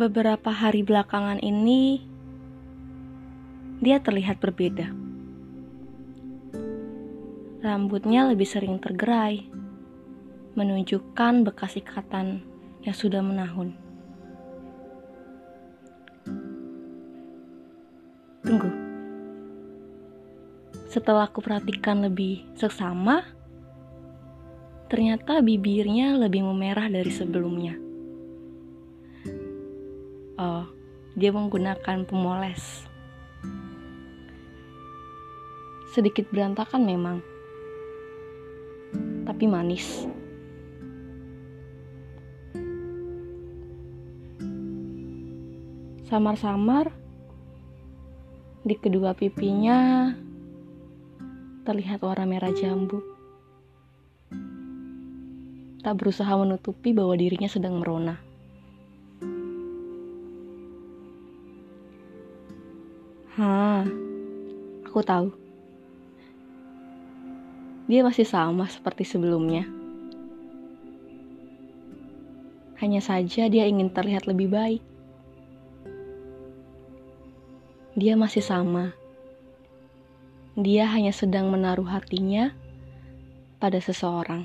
Beberapa hari belakangan ini, dia terlihat berbeda. Rambutnya lebih sering tergerai, menunjukkan bekas ikatan yang sudah menahun. Tunggu. Setelah aku perhatikan lebih seksama, ternyata bibirnya lebih memerah dari sebelumnya. Oh, dia menggunakan pemoles. Sedikit berantakan memang, tapi manis. Samar-samar di kedua pipinya terlihat warna merah jambu. Tak berusaha menutupi bahwa dirinya sedang merona. Hah, aku tahu. Dia masih sama seperti sebelumnya. Hanya saja dia ingin terlihat lebih baik. Dia masih sama. Dia hanya sedang menaruh hatinya pada seseorang.